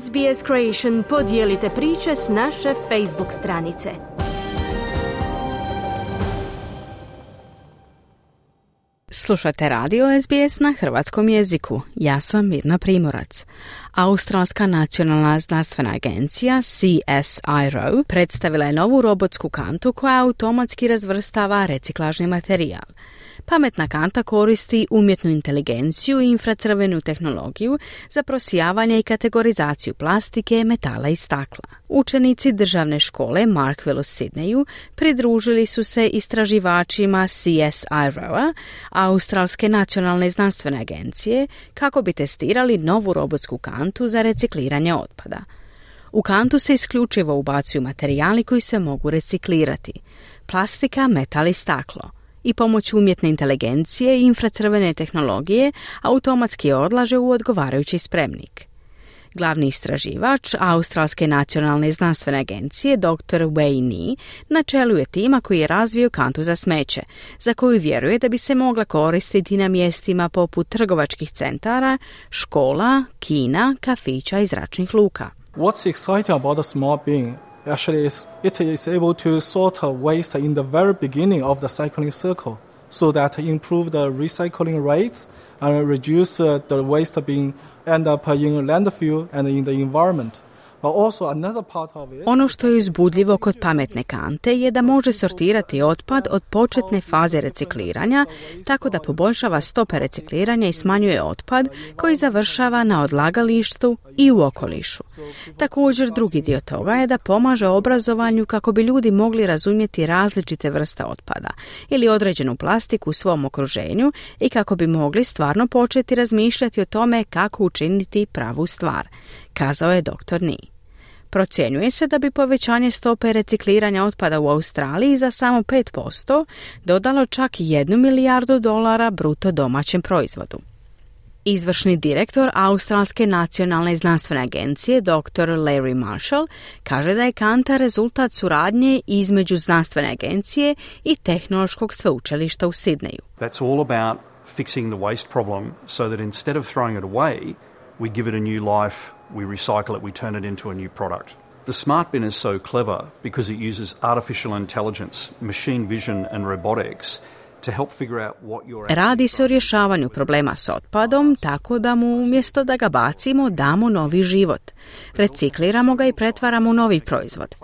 SBS Creation podijelite priče s naše Facebook stranice. Slušate radio SBS na hrvatskom jeziku. Ja sam Mirna Primorac. Australska nacionalna znanstvena agencija CSIRO predstavila je novu robotsku kantu koja automatski razvrstava reciklažni materijal. Pametna kanta koristi umjetnu inteligenciju i infracrvenu tehnologiju za prosijavanje i kategorizaciju plastike, metala i stakla. Učenici državne škole Markville u Sidneju pridružili su se istraživačima CSIRO-a, Australske nacionalne znanstvene agencije, kako bi testirali novu robotsku kantu za recikliranje otpada. U kantu se isključivo ubacuju materijali koji se mogu reciklirati. Plastika, metal i staklo – i pomoću umjetne inteligencije i infracrvene tehnologije automatski odlaže u odgovarajući spremnik. Glavni istraživač Australske nacionalne znanstvene agencije dr. Wei Ni na čelu je tima koji je razvio kantu za smeće, za koju vjeruje da bi se mogla koristiti na mjestima poput trgovačkih centara, škola, kina, kafića i zračnih luka. What's exciting about the small being actually is, it is able to sort waste in the very beginning of the cycling circle so that improve the recycling rates and reduce uh, the waste being end up uh, in landfill and in the environment. Ono što je uzbudljivo kod pametne kante je da može sortirati otpad od početne faze recikliranja, tako da poboljšava stope recikliranja i smanjuje otpad koji završava na odlagalištu i u okolišu. Također drugi dio toga je da pomaže obrazovanju kako bi ljudi mogli razumjeti različite vrste otpada ili određenu plastiku u svom okruženju i kako bi mogli stvarno početi razmišljati o tome kako učiniti pravu stvar, kazao je dr. Ni. Procjenjuje se da bi povećanje stope recikliranja otpada u Australiji za samo 5% dodalo čak 1 milijardu dolara bruto domaćem proizvodu. Izvršni direktor Australske nacionalne znanstvene agencije dr. Larry Marshall kaže da je kanta rezultat suradnje između znanstvene agencije i tehnološkog sveučilišta u Sidneju. That's all about fixing the waste problem so that instead of throwing it away, we give it a new life, we recycle it, we turn it into a new product. The smart bin is so clever because it uses artificial intelligence, machine vision, and robotics Radi se o rješavanju problema s otpadom tako da mu umjesto da ga bacimo damo novi život. Recikliramo ga i pretvaramo u novi proizvod.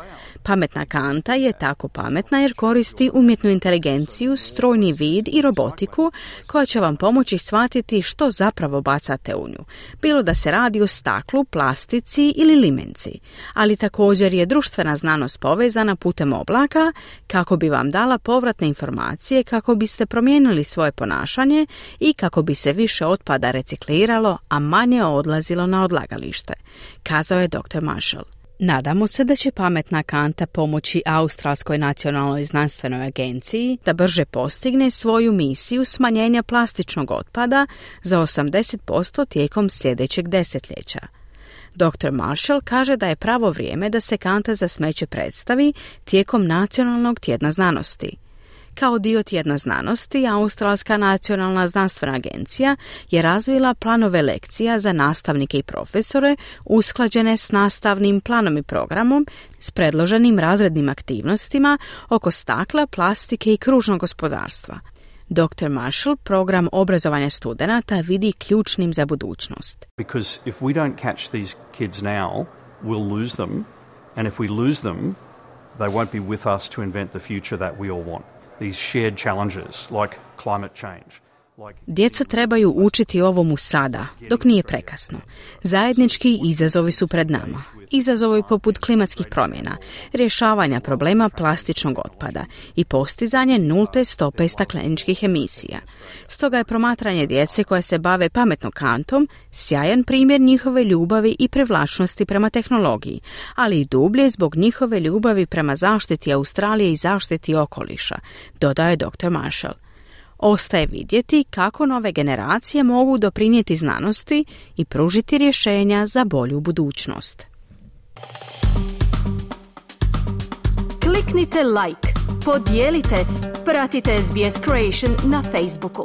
Pametna kanta je tako pametna jer koristi umjetnu inteligenciju, strojni vid i robotiku koja će vam pomoći shvatiti što zapravo bacate u nju. Bilo da se radi o staklu, plastici ili limenci. Ali također je društvena znanost povezana putem oblaka kako bi vam dala povratne informacije kako bi biste promijenili svoje ponašanje i kako bi se više otpada recikliralo, a manje odlazilo na odlagalište, kazao je dr. Marshall. Nadamo se da će pametna kanta pomoći Australskoj nacionalnoj znanstvenoj agenciji da brže postigne svoju misiju smanjenja plastičnog otpada za 80% tijekom sljedećeg desetljeća. Dr. Marshall kaže da je pravo vrijeme da se kanta za smeće predstavi tijekom Nacionalnog tjedna znanosti. Kao dio tjedna znanosti, Australska nacionalna znanstvena agencija je razvila planove lekcija za nastavnike i profesore usklađene s nastavnim planom i programom s predloženim razrednim aktivnostima oko stakla, plastike i kružnog gospodarstva. Dr. Marshall program obrazovanja studenata vidi ključnim za budućnost. Because if we don't catch these kids now, we'll lose them, and if we lose them, they won't be with us to invent the future that we all want these shared challenges like climate change. Djeca trebaju učiti ovomu sada, dok nije prekasno. Zajednički izazovi su pred nama. Izazovi poput klimatskih promjena, rješavanja problema plastičnog otpada i postizanje nulte stope stakleničkih emisija. Stoga je promatranje djece koje se bave pametnom kantom sjajan primjer njihove ljubavi i privlačnosti prema tehnologiji, ali i dublje zbog njihove ljubavi prema zaštiti Australije i zaštiti okoliša, dodaje dr. Marshall. Ostaje vidjeti kako nove generacije mogu doprinijeti znanosti i pružiti rješenja za bolju budućnost. Kliknite like, podijelite, pratite SBS Creation na Facebooku.